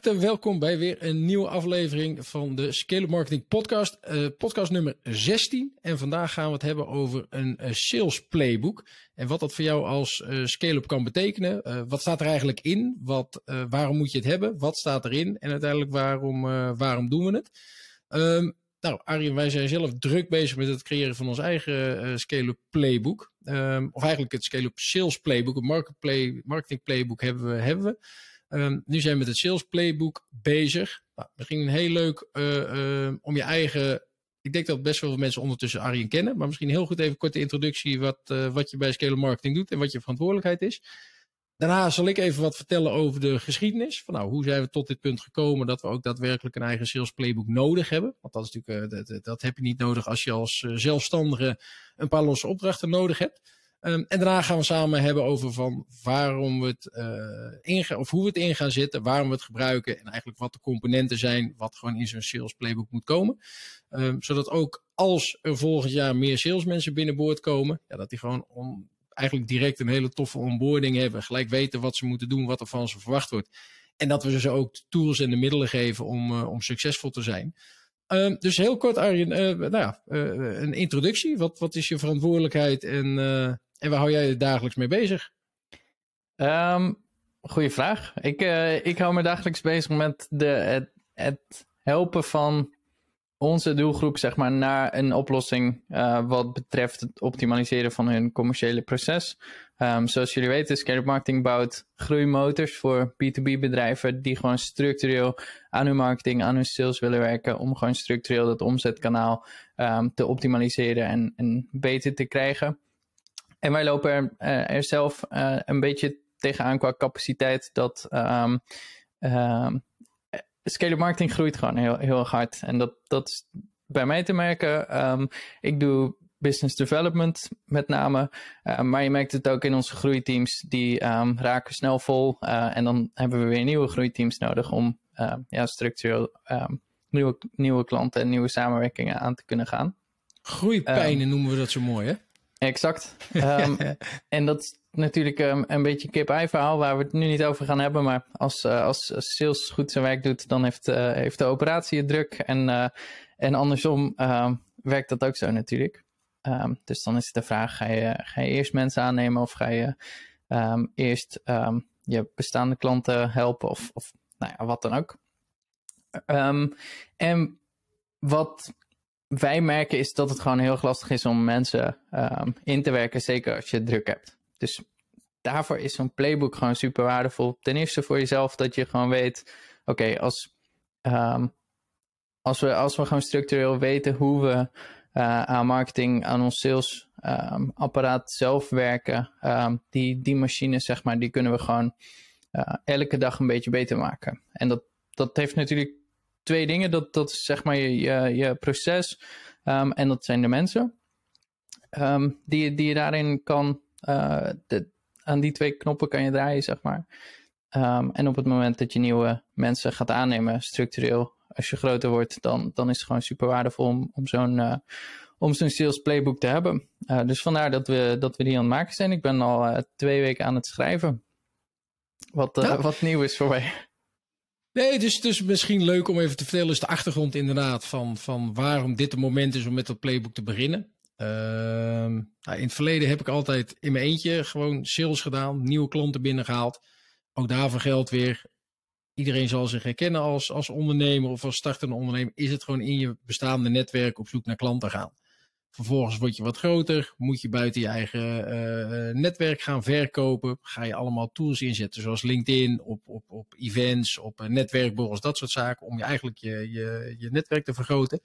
welkom bij weer een nieuwe aflevering van de Scale Marketing Podcast. Uh, podcast nummer 16. En vandaag gaan we het hebben over een uh, sales playbook. En wat dat voor jou als uh, scale-up kan betekenen. wat staat er eigenlijk in? Wat, waarom moet je het hebben? Wat staat erin? En uiteindelijk waarom, waarom doen we het? Um, nou, Arjen, wij zijn zelf druk bezig met het creëren van ons eigen scale-up playbook. Um, of eigenlijk het scale-up sales playbook. Play, marketing playbook hebben we. Hebben we. Um, nu zijn we met het Sales Playbook bezig. Nou, misschien heel leuk uh, uh, om je eigen. Ik denk dat best wel veel mensen ondertussen Arjen kennen. Maar misschien heel goed even korte introductie. Wat, uh, wat je bij Scale Marketing doet en wat je verantwoordelijkheid is. Daarna zal ik even wat vertellen over de geschiedenis. Van nou, hoe zijn we tot dit punt gekomen dat we ook daadwerkelijk een eigen sales playbook nodig hebben. Want dat, is natuurlijk, dat, dat heb je niet nodig als je als zelfstandige een paar losse opdrachten nodig hebt. Um, en daarna gaan we samen hebben over van waarom we het uh, ingaan, of hoe we het in gaan zetten, waarom we het gebruiken en eigenlijk wat de componenten zijn, wat gewoon in zo'n sales playbook moet komen. Um, zodat ook als er volgend jaar meer salesmensen binnenboord komen, ja, dat die gewoon on, eigenlijk direct een hele toffe onboarding hebben, gelijk weten wat ze moeten doen, wat er van ze verwacht wordt. En dat we ze ook de tools en de middelen geven om, uh, om succesvol te zijn. Um, dus heel kort, Arjen, uh, nou ja, een introductie. Wat, wat is je verantwoordelijkheid en, en waar hou jij je dagelijks mee bezig? Um, goeie vraag. Ik, ik hou me dagelijks bezig met de, het, het helpen van onze doelgroep zeg maar, naar een oplossing uh, wat betreft het optimaliseren van hun commerciële proces. Um, zoals jullie weten, Scale Marketing bouwt groeimotors voor B2B bedrijven die gewoon structureel aan hun marketing, aan hun sales willen werken om gewoon structureel dat omzetkanaal um, te optimaliseren en, en beter te krijgen. En wij lopen er, er zelf uh, een beetje tegenaan qua capaciteit dat um, scale marketing groeit gewoon heel, heel hard. En dat, dat is bij mij te merken. Um, ik doe business development met name. Uh, maar je merkt het ook in onze groeiteams. Die um, raken snel vol. Uh, en dan hebben we weer nieuwe groeiteams nodig om uh, ja, structureel um, nieuwe, nieuwe klanten en nieuwe samenwerkingen aan te kunnen gaan. Groeipijnen noemen we dat zo mooi, hè? Exact. en dat natuurlijk um, een beetje kip-ei verhaal waar we het nu niet over gaan hebben. Maar als, uh, als sales goed zijn werk doet, dan heeft, uh, heeft de operatie het druk. En, uh, en andersom werkt dat ook zo natuurlijk. Um, dus dan is het de vraag, ga je, ga je eerst mensen aannemen of ga je eerst je bestaande klanten helpen of, of nou ja, wat dan ook. en wat wij merken is dat het gewoon heel lastig is om mensen in te werken, zeker als je druk hebt. Dus daarvoor is zo'n playbook gewoon super waardevol. Ten eerste voor jezelf dat je gewoon weet, oké, als, um, als, we, als we gewoon structureel weten hoe we uh, aan marketing, aan ons sales um, apparaat zelf werken, die, die machines, zeg maar, die kunnen we gewoon uh, elke dag een beetje beter maken. En dat, dat heeft natuurlijk twee dingen. Dat, dat is zeg maar je, je, je proces en dat zijn de mensen. die, die je daarin kan uh, de, aan die twee knoppen kan je draaien, zeg maar. Um, en op het moment dat je nieuwe mensen gaat aannemen, structureel, als je groter wordt, dan, dan is het gewoon super waardevol om, om zo'n uh, om zo'n sales playbook te hebben. Uh, dus vandaar dat we, dat we die aan het maken zijn. Ik ben al twee weken aan het schrijven. Wat, ja. wat nieuw is voor mij. Nee, dus, dus misschien leuk om even te vertellen, is de achtergrond inderdaad van, van waarom dit het moment is om met dat playbook te beginnen. Ehm, nou, in het verleden heb ik altijd in mijn eentje gewoon sales gedaan, nieuwe klanten binnengehaald. Ook daarvoor geldt weer, iedereen zal zich herkennen als, als ondernemer of als startende ondernemer. Is het gewoon in je bestaande netwerk op zoek naar klanten gaan. Vervolgens word je wat groter, moet je buiten je eigen uh, netwerk gaan verkopen. Ga je allemaal tools inzetten, zoals LinkedIn, op, op, op events, op uh, netwerkborrels, dat soort zaken, om je eigenlijk je, je, je netwerk te vergroten.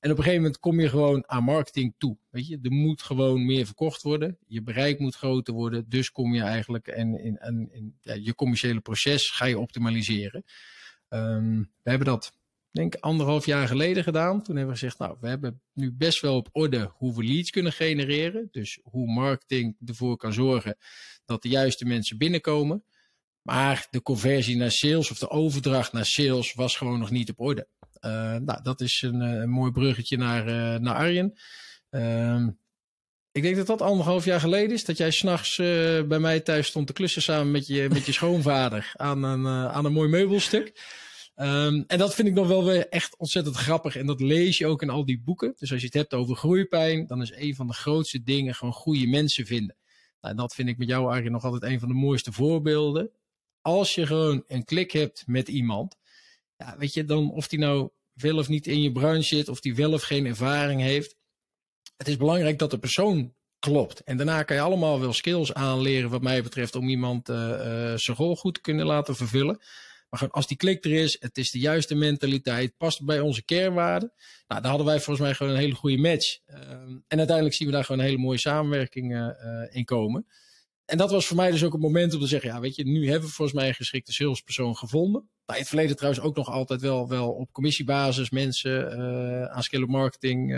En op een gegeven moment kom je gewoon aan marketing toe. Weet je, er moet gewoon meer verkocht worden. Je bereik moet groter worden. Dus kom je eigenlijk en in, in ja, je commerciële proces ga je optimaliseren. Um, we hebben dat, denk anderhalf jaar geleden gedaan. Toen hebben we gezegd, nou, we hebben nu best wel op orde hoe we leads kunnen genereren. Dus hoe marketing ervoor kan zorgen dat de juiste mensen binnenkomen. Maar de conversie naar sales of de overdracht naar sales was gewoon nog niet op orde. Uh, nou, dat is een, eh, mooi bruggetje naar, uh, naar Arjen. Uh, Ik denk dat dat anderhalf jaar geleden is. Dat jij s'nachts bij mij thuis stond te klussen samen met je, met je schoonvader aan een, aan een mooi meubelstuk. Um, en dat vind ik nog wel weer echt ontzettend grappig. En dat lees je ook in al die boeken. Dus als je het hebt over groeipijn, dan is een van de grootste dingen gewoon goede mensen vinden. Nou, dat vind ik met jou, Arjen, nog altijd een van de mooiste voorbeelden. Als je gewoon een klik hebt met iemand, ja, weet je, dan of die nou wel of niet in je branche zit, of die wel of geen ervaring heeft. Het is belangrijk dat de persoon klopt. En daarna kan je allemaal wel skills aanleren, wat mij betreft, om iemand uh, uh, zijn rol goed te kunnen laten vervullen. Maar gewoon, als die klik er is, het is de juiste mentaliteit, past bij onze kernwaarden. Nou, daar hadden wij volgens mij gewoon een hele goede match. Um, en uiteindelijk zien we daar gewoon een hele mooie samenwerking uh, in komen. En dat was voor mij dus ook het moment om te zeggen, ja, weet je, nu hebben we volgens mij een geschikte salespersoon gevonden. Nou, in het verleden trouwens ook nog altijd wel, wel op commissiebasis mensen uh, aan scale marketing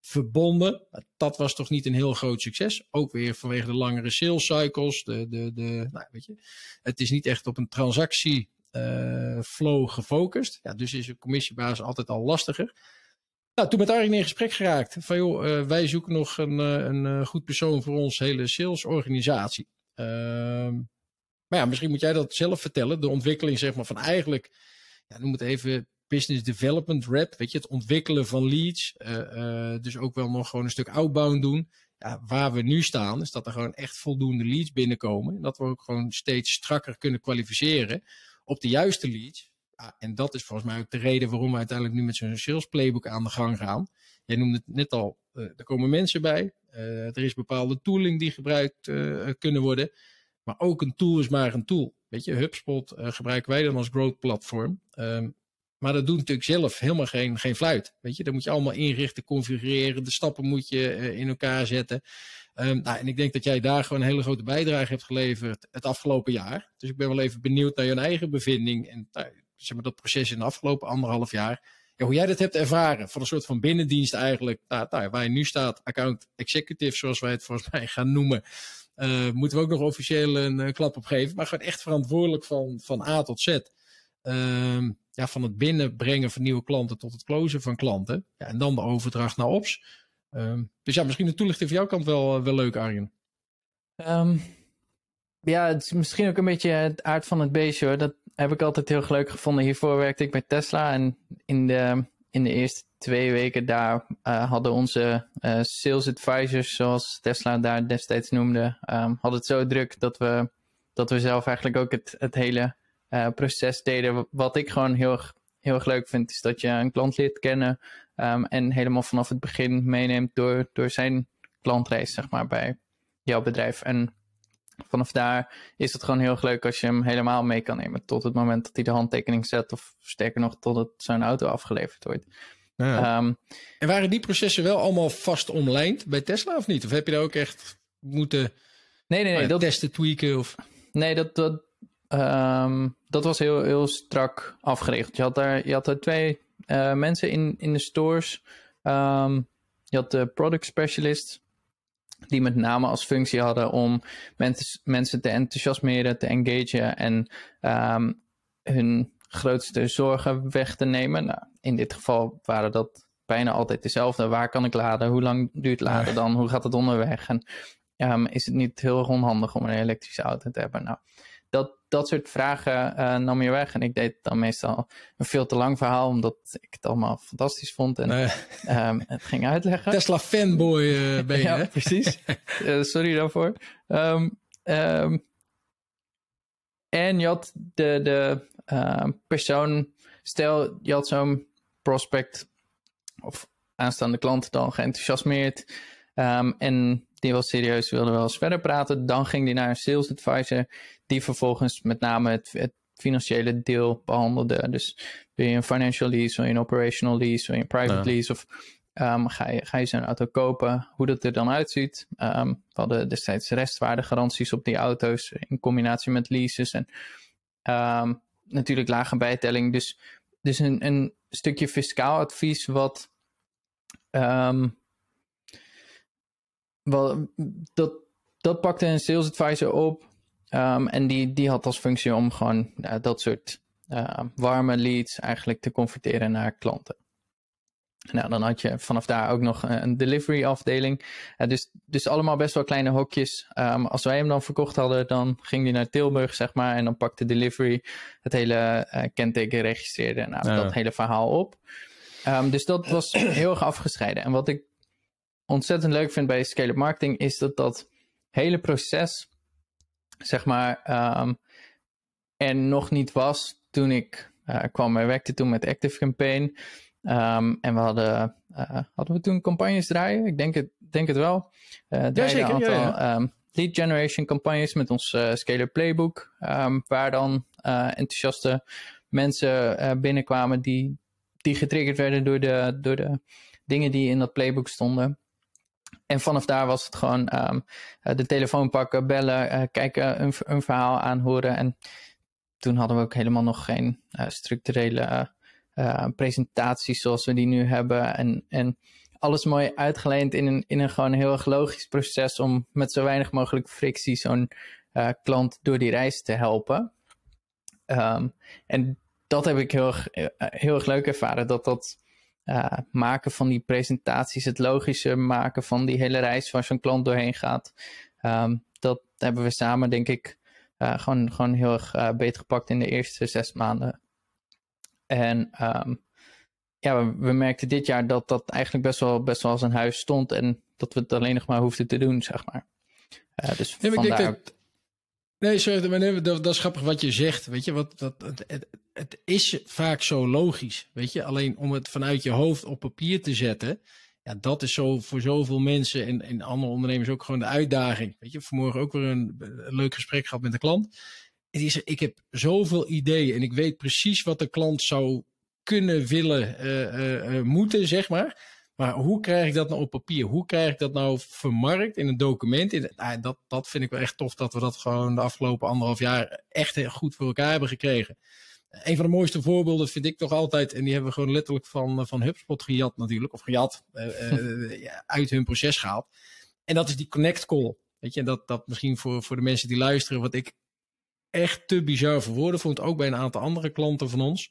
verbonden. Dat was toch niet een heel groot succes. Ook weer vanwege de langere sales cycles. De, de, de, nou, weet je, het is niet echt op een transactie flow gefocust. Ja, dus is een commissiebasis altijd al lastiger. Nou, toen met Arie in gesprek geraakt. Van joh, uh, wij zoeken nog een, uh, een goed persoon voor onze hele salesorganisatie. Ehm, maar ja, misschien moet jij dat zelf vertellen. De ontwikkeling zeg maar van eigenlijk, ja, noem het even business development rep. Weet je, het ontwikkelen van leads. dus ook wel nog gewoon een stuk outbound doen. Ja, waar we nu staan is dat er gewoon echt voldoende leads binnenkomen. En dat we ook gewoon steeds strakker kunnen kwalificeren op de juiste leads. En dat is volgens mij ook de reden waarom we uiteindelijk nu met zo'n sales playbook aan de gang gaan. Jij noemde het net al, uh, er komen mensen bij. Uh, er is bepaalde tooling die gebruikt uh, kunnen worden. Maar ook een tool is maar een tool. Weet je, HubSpot gebruiken wij dan als growth platform. Um, maar dat doet natuurlijk zelf helemaal geen, geen fluit. Weet je, dat moet je allemaal inrichten, configureren. De stappen moet je in elkaar zetten. Um, nou, en ik denk dat jij daar gewoon een hele grote bijdrage hebt geleverd het afgelopen jaar. Dus ik ben wel even benieuwd naar je eigen bevinding. En nou, zeg maar, dat proces in de afgelopen anderhalf jaar. Ja, hoe jij dat hebt ervaren. Van een soort van binnendienst eigenlijk. Nou, nou, waar je nu staat, account executive, zoals wij het volgens mij gaan noemen. Uh, moeten we ook nog officieel een uh, klap op geven. Maar gewoon echt verantwoordelijk van, van A tot Z. Uh, ja, van het binnenbrengen van nieuwe klanten tot het closen van klanten. Ja, en dan de overdracht naar Ops. Um, dus ja, misschien de toelichting van jouw kant wel, wel leuk, Arjen. Um, ja, het is misschien ook een beetje het aard van het beestje hoor. Dat heb ik altijd heel leuk gevonden. Hiervoor werkte ik bij Tesla en in de, in de eerste twee weken daar uh, hadden onze uh, sales advisors, zoals Tesla daar destijds noemde, um, hadden het zo druk dat we, dat we zelf eigenlijk ook het, het hele proces deden. Wat ik gewoon heel, heel erg leuk vind, is dat je een klant leert kennen um, en helemaal vanaf het begin meeneemt door, door zijn klantreis, zeg maar, bij jouw bedrijf. En vanaf daar is het gewoon heel erg leuk als je hem helemaal mee kan nemen. Tot het moment dat hij de handtekening zet, of sterker nog, tot zijn auto afgeleverd wordt. Ja. Um, en waren die processen wel allemaal vast omlijnd bij Tesla of niet? Of heb je daar ook echt moeten nee, nee, nee, uh, dat, testen, tweaken? Of... Nee, dat, dat, um, dat was heel, heel strak afgeregeld. Je had daar, je had daar twee uh, mensen in, in de stores. Um, je had de product specialist, die met name als functie hadden om mens, mensen te enthousiasmeren, te engagen en um, hun grootste zorgen weg te nemen. Nou, in dit geval waren dat bijna altijd dezelfde. Waar kan ik laden? Hoe lang duurt laden dan? Hoe gaat het onderweg? En is het niet heel onhandig om een elektrische auto te hebben? Nou, dat, dat soort vragen uh, nam je weg. En ik deed dan meestal een veel te lang verhaal, omdat ik het allemaal fantastisch vond en nee. um, het ging uitleggen. Tesla fanboy uh, ben je, ja, precies. uh, sorry daarvoor. Um, um, en je had de, de persoon, stel je had zo'n prospect of aanstaande klant dan geenthousiasmeerd en die was serieus, wilde wel eens verder praten. Dan ging die naar een sales advisor, die vervolgens met name het, het financiële deel behandelde. Dus wil je een financial lease, wil je een operational lease, wil je een private ja. lease of um, ga je, ga je zo'n auto kopen, hoe dat er dan uitziet. Um, we hadden destijds restwaardegaranties op die auto's in combinatie met leases en um, natuurlijk lage bijtelling. Dus, dus een, een stukje fiscaal advies wat wel, dat, dat pakte een sales advisor op. Um, en die, die had als functie om gewoon uh, dat soort uh, warme leads eigenlijk te converteren naar klanten. Nou, dan had je vanaf daar ook nog een delivery afdeling. Uh, dus, dus allemaal best wel kleine hokjes. Um, als wij hem dan verkocht hadden, dan ging hij naar Tilburg, zeg maar. En dan pakte delivery het hele uh, kenteken registreerde. Nou, ja. dat hele verhaal op. Um, dus dat was heel erg afgescheiden. En wat ik ontzettend leuk vind bij scale-up marketing, is dat dat hele proces, zeg maar, um, er nog niet was toen ik uh, kwam. Ik werkte toen met Active Campaign. Um, en we hadden, uh, hadden we toen campagnes draaien? Ik denk het, denk het wel. Uh, ja, zeker. Een aantal, ja, ja. Um, lead generation campagnes met ons Scalar Playbook. Waar dan enthousiaste mensen binnenkwamen die, die getriggerd werden door de, door de dingen die in dat playbook stonden. En vanaf daar was het gewoon de telefoon pakken, bellen, kijken, een, een verhaal aanhoren. En toen hadden we ook helemaal nog geen structurele uh, presentaties zoals we die nu hebben. En, en alles mooi uitgeleend in een, in een gewoon heel erg logisch proces om met zo weinig mogelijk frictie zo'n klant door die reis te helpen. Um, en dat heb ik heel heel erg leuk ervaren. Dat dat uh, maken van die presentaties, het logische maken van die hele reis waar zo'n klant doorheen gaat. Um, dat hebben we samen, denk ik, gewoon, gewoon heel erg beter gepakt in de eerste zes maanden. En um, ja, we, we, merkten dit jaar dat dat eigenlijk best wel, best wel als een huis stond en dat we het alleen nog maar hoefden te doen, zeg maar. Uh, dus nee, vandaar... nee, sorry, maar nee, dat, dat, is grappig wat je zegt. Weet je, wat, dat, het, het, is vaak zo logisch. Weet je, alleen om het vanuit je hoofd op papier te zetten. Ja, dat is zo voor zoveel mensen en, en andere ondernemers ook gewoon de uitdaging. Weet je, vanmorgen ook weer een, leuk gesprek gehad met een klant is, ik heb zoveel ideeën en ik weet precies wat de klant zou kunnen, willen, uh, uh, uh, moeten, zeg maar. Maar hoe krijg ik dat nou op papier? Hoe krijg ik dat nou vermarkt in een document? Ah, dat, dat vind ik wel echt tof dat we dat gewoon de afgelopen anderhalf jaar echt heel goed voor elkaar hebben gekregen. Een van de mooiste voorbeelden vind ik toch altijd, en die hebben we gewoon letterlijk van, van HubSpot gejat natuurlijk, of gejat, uit hun proces gehaald. En dat is die connect call. Weet je, dat, dat misschien voor, voor de mensen die luisteren, wat ik echt te bizar voor woorden vond, ook bij een aantal andere klanten van ons.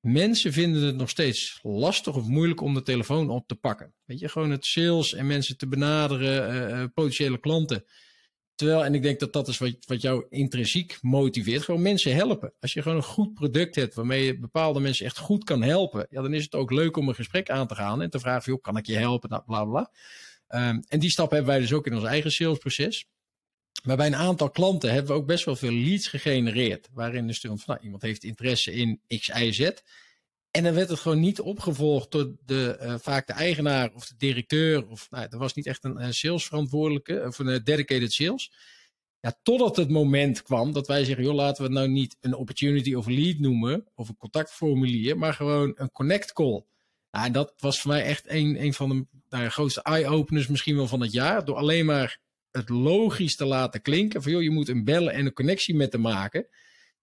Mensen vinden het nog steeds lastig of moeilijk om de telefoon op te pakken. Weet je, gewoon het sales en mensen te benaderen, uh, potentiële klanten. Terwijl, en ik denk dat dat is wat, wat jou intrinsiek motiveert, gewoon mensen helpen. Als je gewoon een goed product hebt waarmee je bepaalde mensen echt goed kan helpen, ja, dan is het ook leuk om een gesprek aan te gaan en te vragen, joh, kan ik je helpen, nou, bla bla. Um, en die stap hebben wij dus ook in ons eigen salesproces. Maar bij een aantal klanten hebben we ook best wel veel leads gegenereerd. Waarin stond van nou, iemand heeft interesse in X, Y, Z. En dan werd het gewoon niet opgevolgd door de, uh, vaak de eigenaar of de directeur. Of nou, er was niet echt een, een salesverantwoordelijke of een dedicated sales. Ja, totdat het moment kwam dat wij zeggen, joh, laten we het nou niet een opportunity of lead noemen. Of een contactformulier, maar gewoon een connect call. En dat was voor mij echt een, een van de nou, grootste eye-openers misschien wel van het jaar. Door alleen maar het logisch te laten klinken. Van joh, je moet een bellen en een connectie met hem maken.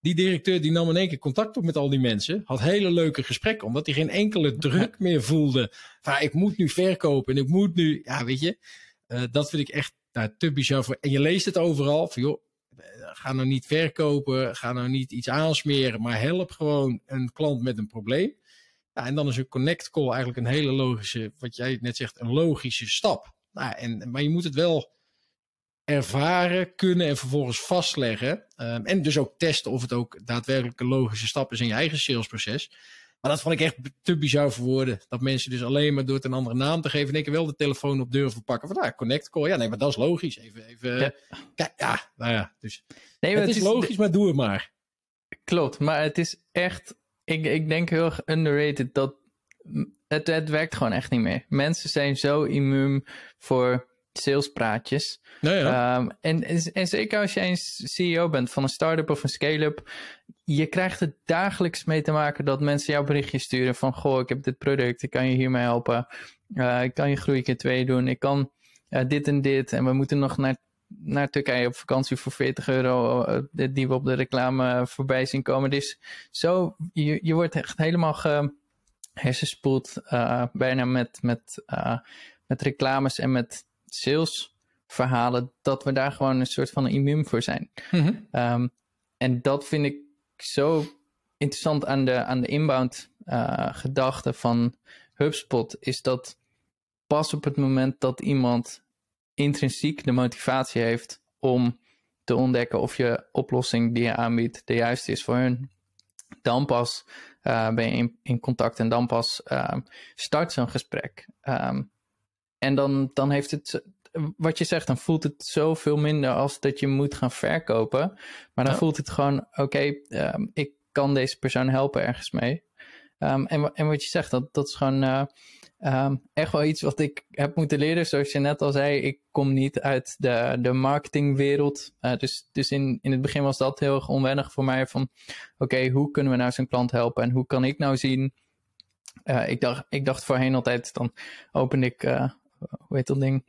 Die directeur die nam in één keer contact op met al die mensen. Had hele leuke gesprekken, omdat hij geen enkele druk meer voelde. Van ik moet nu verkopen en ik moet nu. Ja, weet je. Uh, dat vind ik echt nou, te bizar. Voor. En je leest het overal. Van joh, ga nou niet verkopen. Ga nou niet iets aansmeren. Maar help gewoon een klant met een probleem. Ja, en dan is een connect call eigenlijk een hele logische, wat jij net zegt, een logische stap. Nou, en, maar je moet het wel ervaren, kunnen en vervolgens vastleggen. Um, en dus ook testen of het ook daadwerkelijk een logische stap is in je eigen salesproces. Maar dat vond ik echt te bizar voor woorden. Dat mensen dus alleen maar door het een andere naam te geven, in één keer wel de telefoon op durven pakken. Van, ah, connect call. Ja, nee, maar dat is logisch. Even, even. Ja. Ja, nou ja. Dus nee, het, het is, is logisch, maar doe het maar. Klopt, maar het is echt, ik, ik denk heel erg underrated dat het, het werkt gewoon echt niet meer. Mensen zijn zo immuun voor salespraatjes. Ja. um, en, en, zeker als jij een CEO bent van een start-up of een scale-up, je krijgt er dagelijks mee te maken dat mensen jouw berichtje sturen van, goh, ik heb dit product, ik kan je hiermee helpen, uh, ik kan je groei keer twee doen, ik kan uh, dit en dit, en we moeten nog naar, naar Turkije op vakantie voor 40 euro, uh, die we op de reclame voorbij zien komen. Dus zo, je, je wordt echt helemaal ge hersenspoeld, bijna met, met, met reclames en met salesverhalen, dat we daar gewoon een soort van immuun voor zijn. Mm-hmm. Um, en dat vind ik zo interessant aan de, aan de inbound uh, gedachte van HubSpot is dat pas op het moment dat iemand intrinsiek de motivatie heeft om te ontdekken of je oplossing die je aanbiedt de juiste is voor hun, dan pas uh, ben je in, in, contact en dan pas uh, start zo'n gesprek. Um, en dan, dan heeft het, wat je zegt, dan voelt het zoveel minder als dat je moet gaan verkopen. Maar dan ja. voelt het gewoon, oké, okay, um, ik kan deze persoon helpen ergens mee. Um, en, en wat je zegt, dat, dat is gewoon uh, um, echt wel iets wat ik heb moeten leren. Zoals je net al zei, ik kom niet uit de, de marketingwereld. Uh, dus dus in, in het begin was dat heel erg onwennig voor mij. Van oké, okay, hoe kunnen we nou zo'n klant helpen? En hoe kan ik nou zien... Uh, ik, dacht, ik dacht voorheen altijd, dan opende ik, hoe heet dat ding?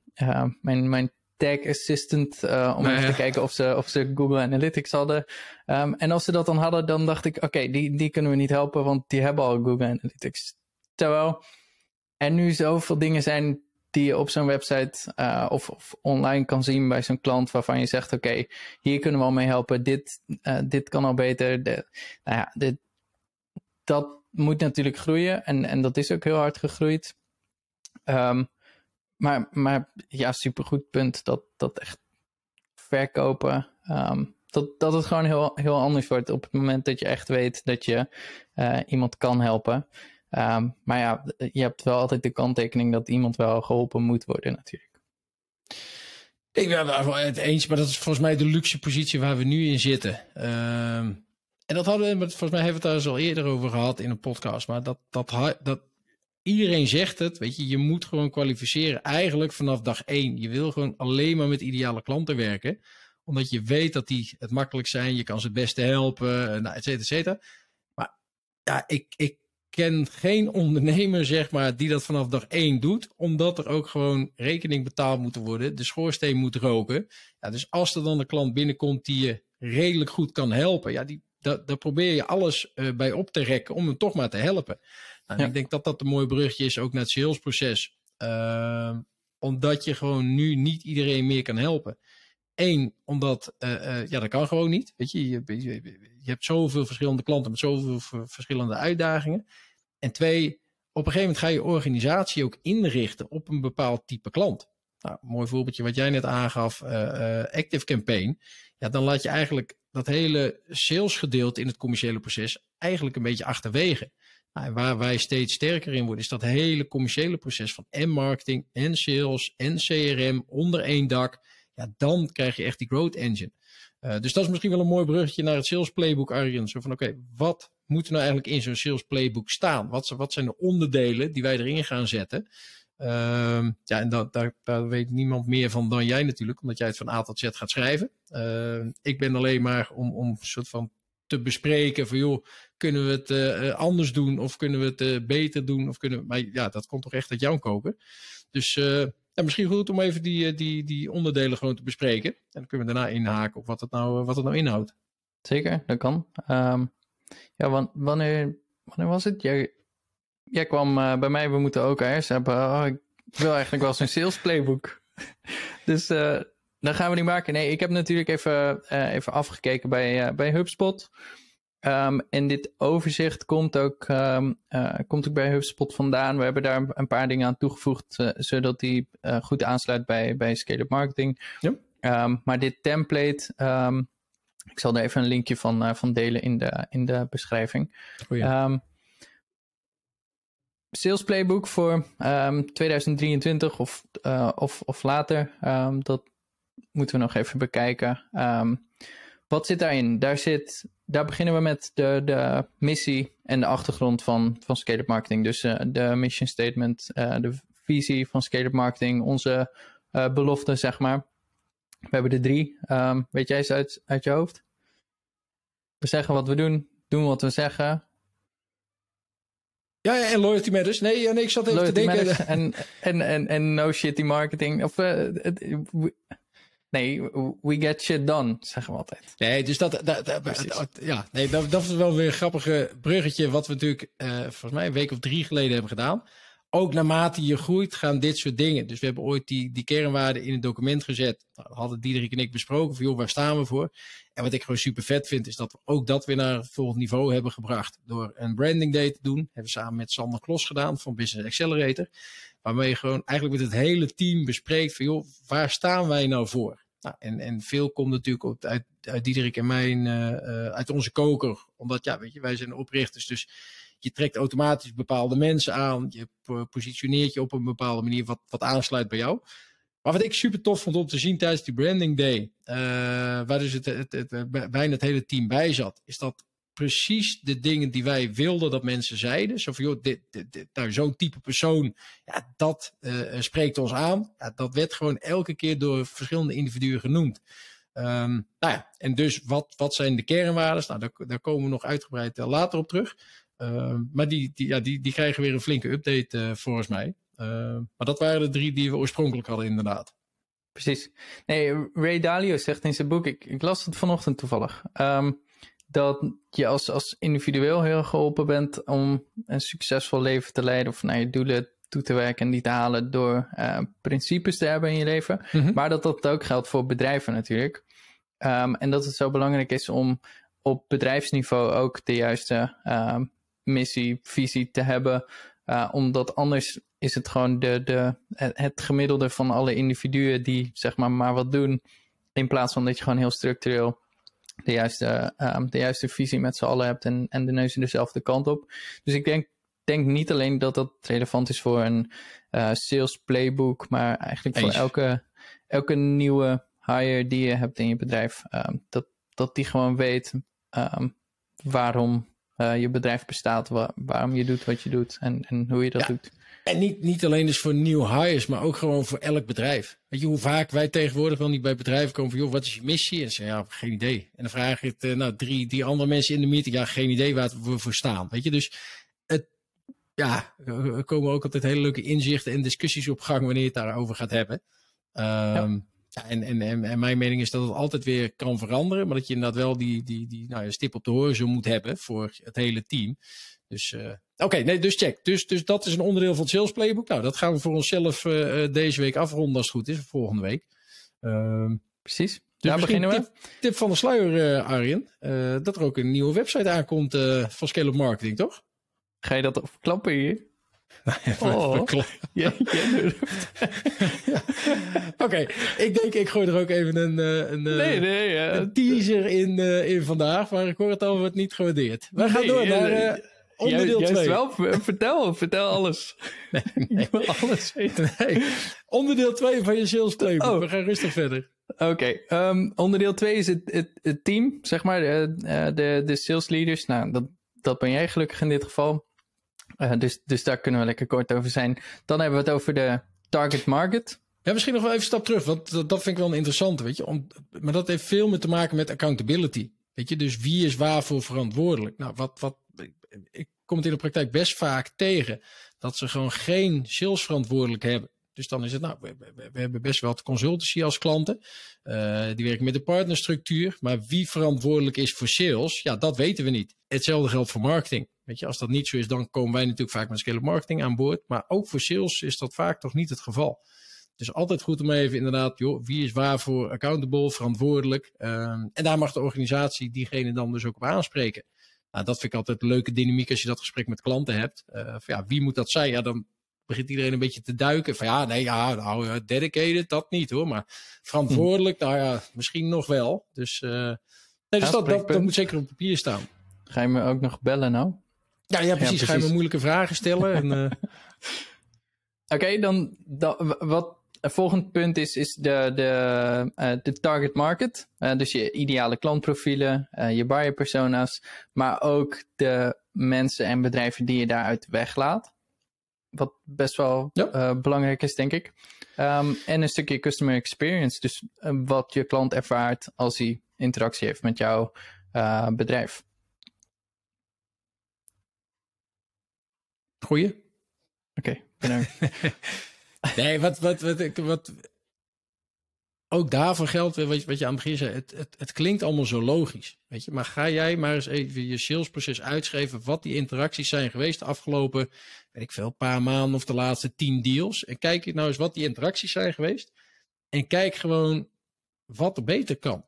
mijn, mijn Tag Assistant uh, om even te kijken of ze, of ze Google Analytics hadden. Um, en als ze dat dan hadden, dan dacht ik, oké, die, die kunnen we niet helpen, want die hebben al Google Analytics. Terwijl er nu zoveel dingen zijn die je op zo'n website uh, of, of, online kan zien bij zo'n klant waarvan je zegt, oké, hier kunnen we al mee helpen, dit, uh, dit kan al beter. De, nou ja, dit, dat moet natuurlijk groeien en, en dat is ook heel hard gegroeid. Um, maar, maar ja, supergoed punt dat, dat echt verkopen. Um, dat, dat het gewoon heel, heel anders wordt op het moment dat je echt weet dat je uh, iemand kan helpen. Um, maar ja, je hebt wel altijd de kanttekening dat iemand wel geholpen moet worden natuurlijk. Ik ben het eens, maar dat is volgens mij de luxe positie waar we nu in zitten. Um, en dat hadden we, volgens mij hebben we het daar eens al eerder over gehad in een podcast. Maar dat, dat, dat iedereen zegt het, weet je, je moet gewoon kwalificeren eigenlijk vanaf dag één. Je wil gewoon alleen maar met ideale klanten werken, omdat je weet dat die het makkelijk zijn, je kan ze het beste helpen, eh, nou, et cetera, et cetera. Maar ja, ik, ik ken geen ondernemer, zeg maar, die dat vanaf dag één doet, omdat er ook gewoon rekening betaald moet worden, de schoorsteen moet roken. Ja, dus als er dan een klant binnenkomt die je redelijk goed kan helpen, ja, die, daar, probeer je alles uh, bij op te rekken om hem toch maar te helpen. Nou, ja. Ik denk dat dat een mooi brugje is ook naar het salesproces. Uh, omdat je gewoon nu niet iedereen meer kan helpen. Eén, omdat, uh, uh, ja, dat kan gewoon niet. Weet je, je, je, je, hebt zoveel verschillende klanten met zoveel verschillende uitdagingen. En twee, op een gegeven moment ga je organisatie ook inrichten op een bepaald type klant. Nou, mooi voorbeeldje wat jij net aangaf, uh, Active Campaign. Ja, dan laat je eigenlijk dat hele salesgedeelte in het commerciële proces eigenlijk een beetje achterwege. Nou, waar wij steeds sterker in worden, is dat hele commerciële proces van en marketing en sales en CRM onder één dak. Ja, dan krijg je echt die growth engine. Uh, dus dat is misschien wel een mooi bruggetje naar het sales playbook, Arjen. Zo van oké, wat moet er nou eigenlijk in zo'n sales playbook staan? Wat, wat, zijn de onderdelen die wij erin gaan zetten? Uh, ja, en daar, weet niemand meer van dan jij natuurlijk, omdat jij het van A tot Z gaat schrijven. Uh, ik ben alleen maar om, om een soort van te bespreken van joh, kunnen we het uh, anders doen of kunnen we het uh, beter doen? Of kunnen maar ja, dat komt toch echt uit jouw koken. Dus ja, misschien goed om even die, die, die onderdelen gewoon te bespreken. En dan kunnen we daarna inhaken op wat het nou, wat het nou inhoudt. Zeker, dat kan. Um, ja, wanneer, wanneer was het? Jij, jij kwam bij mij, we moeten ook eerst hebben. Oh, ik wil eigenlijk wel zo'n sales playbook. dus dan gaan we die maken. Nee, ik heb natuurlijk even, even afgekeken bij, bij HubSpot. Um, en dit overzicht komt ook, um, uh, komt ook bij HubSpot vandaan. We hebben daar een paar dingen aan toegevoegd, zodat die goed aansluit bij, bij Scale-up Marketing. Ja. Um, maar dit template, ik zal er even een linkje van, van delen in de, in de beschrijving. Goeie. Sales Playbook voor 2023 of, of, of later. dat moeten we nog even bekijken. Wat zit daarin? Daar, zit, daar beginnen we met de, de missie en de achtergrond van, van Scale-up Marketing. Dus uh, de mission statement, uh, de visie van Scale-up Marketing, onze uh, beloften, zeg maar. We hebben er drie. Um, weet jij eens uit, uit je hoofd? We zeggen wat we doen, doen wat we zeggen. Ja, ja en loyalty matters. Nee, nee ik zat even loyalty te denken. En, en, en, en no shitty marketing. Of, Nee, we get shit done, zeggen we altijd. Nee, dus dat, dat, dat ja, nee, dat, dat is wel weer een grappige bruggetje, wat we natuurlijk uh, volgens mij een week of drie geleden hebben gedaan. ook naarmate je groeit gaan dit soort dingen. Dus we hebben ooit die, die kernwaarden in het document gezet. Nou, hadden Diederik en ik besproken van joh, waar staan we voor? En wat ik gewoon super vet vind, is dat we ook dat weer naar het volgende niveau hebben gebracht. Door een branding day te doen. Hebben we samen met Sander Klos gedaan van Business Accelerator. Waarmee je gewoon eigenlijk met het hele team bespreekt van joh, waar staan wij nou voor? Nou, en, en veel komt natuurlijk uit, uit Diederik en mijn, uh, uit onze koker. Omdat ja, weet je, wij zijn oprichters. Dus je trekt automatisch bepaalde mensen aan. Je positioneert je op een bepaalde manier wat, wat aansluit bij jou. Maar wat ik super tof vond om te zien tijdens die branding day, uh, waar dus het, het, het, bijna het hele team bij zat, is dat precies de dingen die wij wilden dat mensen zeiden. Zo van, joh, dit, dit, nou, zo'n type persoon, ja, dat uh, spreekt ons aan. Ja, dat werd gewoon elke keer door verschillende individuen genoemd. Um, nou ja, en dus wat, wat zijn de kernwaarden? Nou, daar, daar komen we nog uitgebreid later op terug. Uh, maar die, die, ja, die, die krijgen weer een flinke update volgens mij. Uh, maar dat waren de drie die we oorspronkelijk hadden inderdaad. Precies. Nee, Ray Dalio zegt in zijn boek, ik, las het vanochtend toevallig, dat je als, als individueel heel geholpen bent om een succesvol leven te leiden of naar je doelen toe te werken en die te halen door uh, principes te hebben in je leven. Mm -hmm. Maar dat dat ook geldt voor bedrijven natuurlijk. Um, en dat het zo belangrijk is om op bedrijfsniveau ook de juiste um, missie, visie te hebben. Uh, omdat anders is het gewoon de, de, het gemiddelde van alle individuen die zeg maar maar wat doen. In plaats van dat je gewoon heel structureel de juiste, um, de juiste visie met z'n allen hebt en, en de neuzen dezelfde kant op. Dus ik denk, denk niet alleen dat dat relevant is voor een uh, sales playbook, maar eigenlijk voor elke, elke nieuwe hire die je hebt in je bedrijf. Um, dat, dat die gewoon weet um, waarom uh, je bedrijf bestaat, waar, waarom je doet wat je doet en, en hoe je dat ja. doet. En niet, niet alleen dus voor nieuwe hires, maar ook gewoon voor elk bedrijf. Weet je hoe vaak wij tegenwoordig wel niet bij bedrijven komen van, joh, wat is je missie? En ze zeggen, ja, geen idee. En dan vraag ik het, uh, nou, drie, die andere mensen in de meeting, ja, geen idee waar we voor staan. Weet je, dus het, ja, er komen ook altijd hele leuke inzichten en discussies op gang wanneer je het daarover gaat hebben. Um, ja. Ja, en, en, en, en, mijn mening is dat het altijd weer kan veranderen, maar dat je inderdaad wel die, die, die nou, stip op de horizon moet hebben voor het hele team. Dus uh, oké, okay, nee, dus check. Dus, dus dat is een onderdeel van het sales playbook. Nou, dat gaan we voor onszelf uh, deze week afronden als het goed is, volgende week. Uh, Precies. Dus Daar beginnen we. Tip, tip van de sluier, uh, Arjen, dat er ook een nieuwe website aankomt van Scale Up Marketing, toch? Ga je dat verklappen hier? Oh, ja, ja. Oké, okay, ik denk ik gooi er ook even een, een, nee, nee, ja. een teaser in, in vandaag, maar ik hoor het al wordt niet gewaardeerd. We gaan nee, door naar onderdeel 2. wel, vertel, vertel alles. Nee, nee. Ik wil alles weten. Nee. Onderdeel 2 van je sales playbook. Oh. We gaan rustig verder. Oké, okay, um, onderdeel 2 is het, het, het, team, zeg maar, de, de, de sales leaders. Nou, dat, dat ben jij gelukkig in dit geval. Uh, dus, dus daar kunnen we lekker kort over zijn. Dan hebben we het over de target market. Ja, misschien nog wel even een stap terug, want dat, dat vind ik wel een interessante, weet je. Om, maar dat heeft veel meer te maken met accountability. Weet je, dus wie is waarvoor verantwoordelijk? Nou, wat, wat, ik kom het in de praktijk best vaak tegen dat ze gewoon geen salesverantwoordelijk hebben. Dus dan is het, nou, we, hebben best wel consultancy als klanten. Uh, die werken met de partnerstructuur. Maar wie verantwoordelijk is voor sales, ja, dat weten we niet. Hetzelfde geldt voor marketing. Weet je, als dat niet zo is, dan komen wij natuurlijk vaak met scale marketing aan boord. Maar ook voor sales is dat vaak toch niet het geval. Dus altijd goed om even inderdaad, joh, wie is waarvoor accountable, verantwoordelijk. Um, en daar mag de organisatie diegene dan dus ook op aanspreken. Nou, dat vind ik altijd een leuke dynamiek als je dat gesprek met klanten hebt. Uh, van, ja, wie moet dat zijn? Ja, dan begint iedereen een beetje te duiken. Van ja, nee, ja, nou, dedicated, dat niet hoor. Maar verantwoordelijk, hm. nou ja, misschien nog wel. Dus, uh, nee, dus dat, dat, dat, moet zeker op papier staan. Ga je me ook nog bellen nou? Ja, ja, precies. Ja, precies. Ga je me moeilijke vragen stellen. en, uh... Oké, okay, dan, dan wat het volgende punt is, is de, de, uh, de target market. Uh, dus je ideale klantprofielen, uh, je buyer persona's, maar ook de mensen en bedrijven die je daaruit weglaat. Wat best wel ja. belangrijk is, denk ik. Um, en een stukje customer experience. Dus wat je klant ervaart als hij interactie heeft met jouw bedrijf. Goeie. Oké, okay, bedankt. nee, wat, wat, wat, wat, ook daarvoor geldt, wat je, wat je aan het begin zei, het, het, het klinkt allemaal zo logisch. Weet je? Maar ga jij maar eens even je salesproces uitschrijven, wat die interacties zijn geweest de afgelopen, weet ik veel, paar maanden of de laatste tien deals. En kijk nou eens wat die interacties zijn geweest. En kijk gewoon wat er beter kan.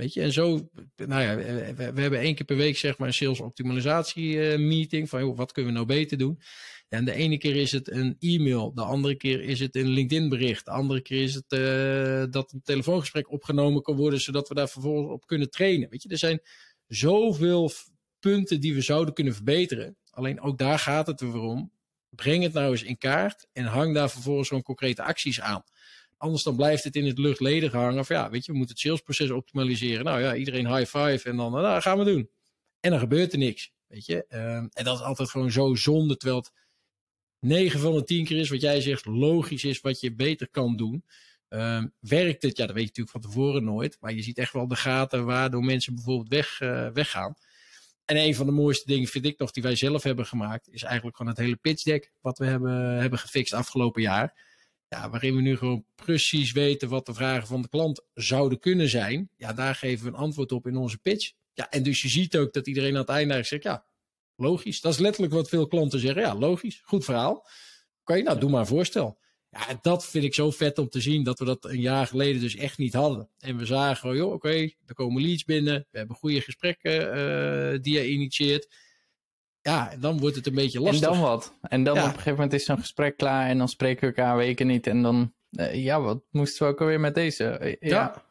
Weet je, en zo, nou ja, we, hebben één keer per week zeg maar een sales optimalisatie uh, meeting van wat kunnen we nou beter doen. En de ene keer is het een e-mail, de andere keer is het een LinkedIn bericht, de andere keer is het uh, dat een telefoongesprek opgenomen kan worden, zodat we daar vervolgens op kunnen trainen. Weet je, er zijn zoveel punten die we zouden kunnen verbeteren. Alleen ook daar gaat het er weer om. Breng het nou eens in kaart en hang daar vervolgens gewoon concrete acties aan. Anders dan blijft het in het luchtledige hangen. Van ja, weet je, we moeten het salesproces optimaliseren. Nou ja, iedereen high five en dan nou, gaan we doen. En dan gebeurt er niks. Weet je, um, en dat is altijd gewoon zo zonde. Terwijl het 9 van de 10 keer is wat jij zegt, logisch is wat je beter kan doen. Um, werkt het? Ja, dat weet je natuurlijk van tevoren nooit. Maar je ziet echt wel de gaten waardoor mensen bijvoorbeeld weg, uh, weggaan. En een van de mooiste dingen vind ik nog die wij zelf hebben gemaakt, is eigenlijk gewoon het hele pitch deck wat we hebben, hebben gefixt afgelopen jaar. Ja, waarin we nu gewoon precies weten wat de vragen van de klant zouden kunnen zijn. Ja, daar geven we een antwoord op in onze pitch. Ja, en dus je ziet ook dat iedereen aan het einde eigenlijk zegt, ja, logisch. Dat is letterlijk wat veel klanten zeggen. Ja, logisch. Goed verhaal. Kan je, nou, doe maar een voorstel. Ja, dat vind ik zo vet om te zien dat we dat een jaar geleden dus echt niet hadden. En we zagen, joh, oké, okay, er komen leads binnen. We hebben goede gesprekken uh, die je initieert. Ja, en dan wordt het een beetje lastig. En dan wat? En dan ja. op een gegeven moment is zo'n gesprek klaar en dan spreken we elkaar weken niet. En dan, uh, ja, wat moesten we ook alweer met deze? Uh, ja. ja.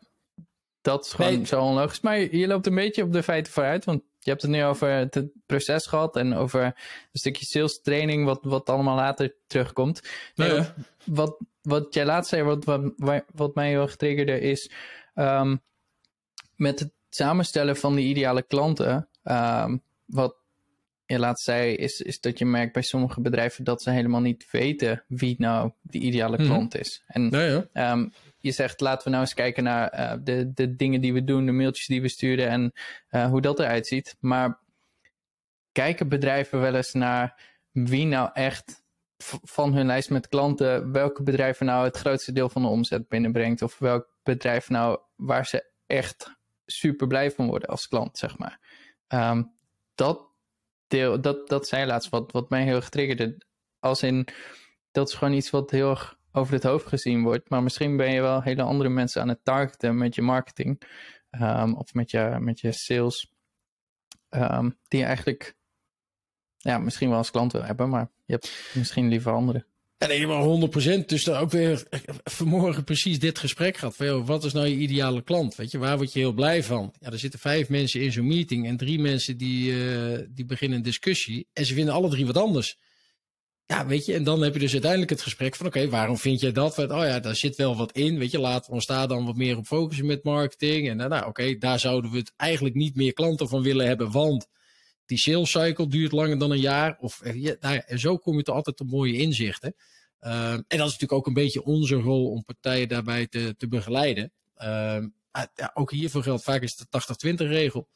Dat is gewoon nee. zo onlogisch. Maar je, je loopt een beetje op de feiten vooruit, want je hebt het nu over het proces gehad en over een stukje sales training, wat, wat allemaal later terugkomt. Nee, ja. wat, wat jij laatst zei, wat, wat, wat mij heel erg triggerde, is um, met het samenstellen van die ideale klanten. Um, wat laatst zei, is, is dat je merkt bij sommige bedrijven dat ze helemaal niet weten wie nou de ideale klant mm. is. En ja, ja. Um, je zegt, laten we nou eens kijken naar uh, de, de dingen die we doen, de mailtjes die we sturen en uh, hoe dat eruit ziet. Maar kijken bedrijven wel eens naar wie nou echt van hun lijst met klanten, welke bedrijven nou het grootste deel van de omzet binnenbrengt, of welk bedrijf nou waar ze echt super blij van worden als klant, zeg maar. Um, dat dat, dat zei laatst wat, wat mij heel erg triggerde. Als in, dat is gewoon iets wat heel erg over het hoofd gezien wordt. Maar misschien ben je wel hele andere mensen aan het targeten met je marketing. Um, of met je, met je sales. Um, die je eigenlijk ja, misschien wel als klant wil hebben. Maar je hebt misschien liever andere. En helemaal 100%. Dus dan ook weer vanmorgen precies dit gesprek gehad. Van, wat is nou je ideale klant? Weet je, waar word je heel blij van? Ja, er zitten vijf mensen in zo'n meeting en drie mensen die, uh, die beginnen een discussie. En ze vinden alle drie wat anders. Ja, weet je, en dan heb je dus uiteindelijk het gesprek van, oké, waarom vind je dat? Oh ja, daar zit wel wat in, weet je, laten we ons daar dan wat meer op focussen met marketing. En nou, oké, okay, daar zouden we het eigenlijk niet meer klanten van willen hebben, want die sales cycle duurt langer dan een jaar. Of, ja, nou ja, zo kom je tot altijd tot mooie inzichten. Uh, en dat is natuurlijk ook een beetje onze rol om partijen daarbij te, te begeleiden. Uh, ja, ook hiervoor geldt vaak is de 80-20 regel.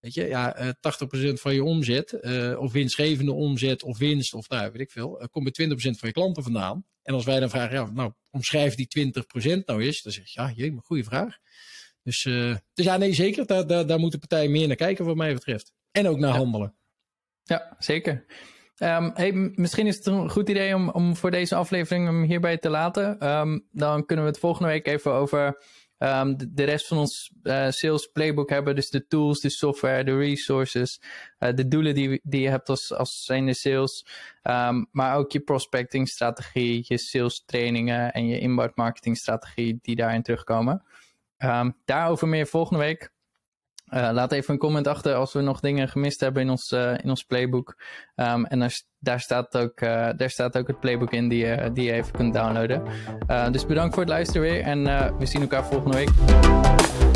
Weet je, ja, uh, 80% van je omzet, uh, of winstgevende omzet, of winst, of nou, weet ik veel, komt bij 20% van je klanten vandaan. En als wij dan vragen, ja, nou, omschrijf die 20% nou eens, dan zeg je, ja, jee, goede vraag. Dus, dus ja, nee, zeker, daar, daar, daar moeten partijen meer naar kijken, wat mij betreft. En ook naar ja. handelen. Ja, zeker. Um, hey, misschien is het een goed idee om, om voor deze aflevering hem hierbij te laten. Um, dan kunnen we het volgende week even over um, de, de, rest van ons uh, sales playbook hebben. Dus de tools, de software, de resources, uh, de doelen die, die je hebt als, als zijn de sales. maar ook je prospecting strategie, je sales trainingen en je inbound marketing strategie die daarin terugkomen. daarover meer volgende week. Uh, laat even een comment achter als we nog dingen gemist hebben in ons, uh, in ons playbook. Um, en daar, daar, staat ook, uh, daar staat ook het playbook in die, die je even kunt downloaden. dus bedankt voor het luisteren weer en we zien elkaar volgende week.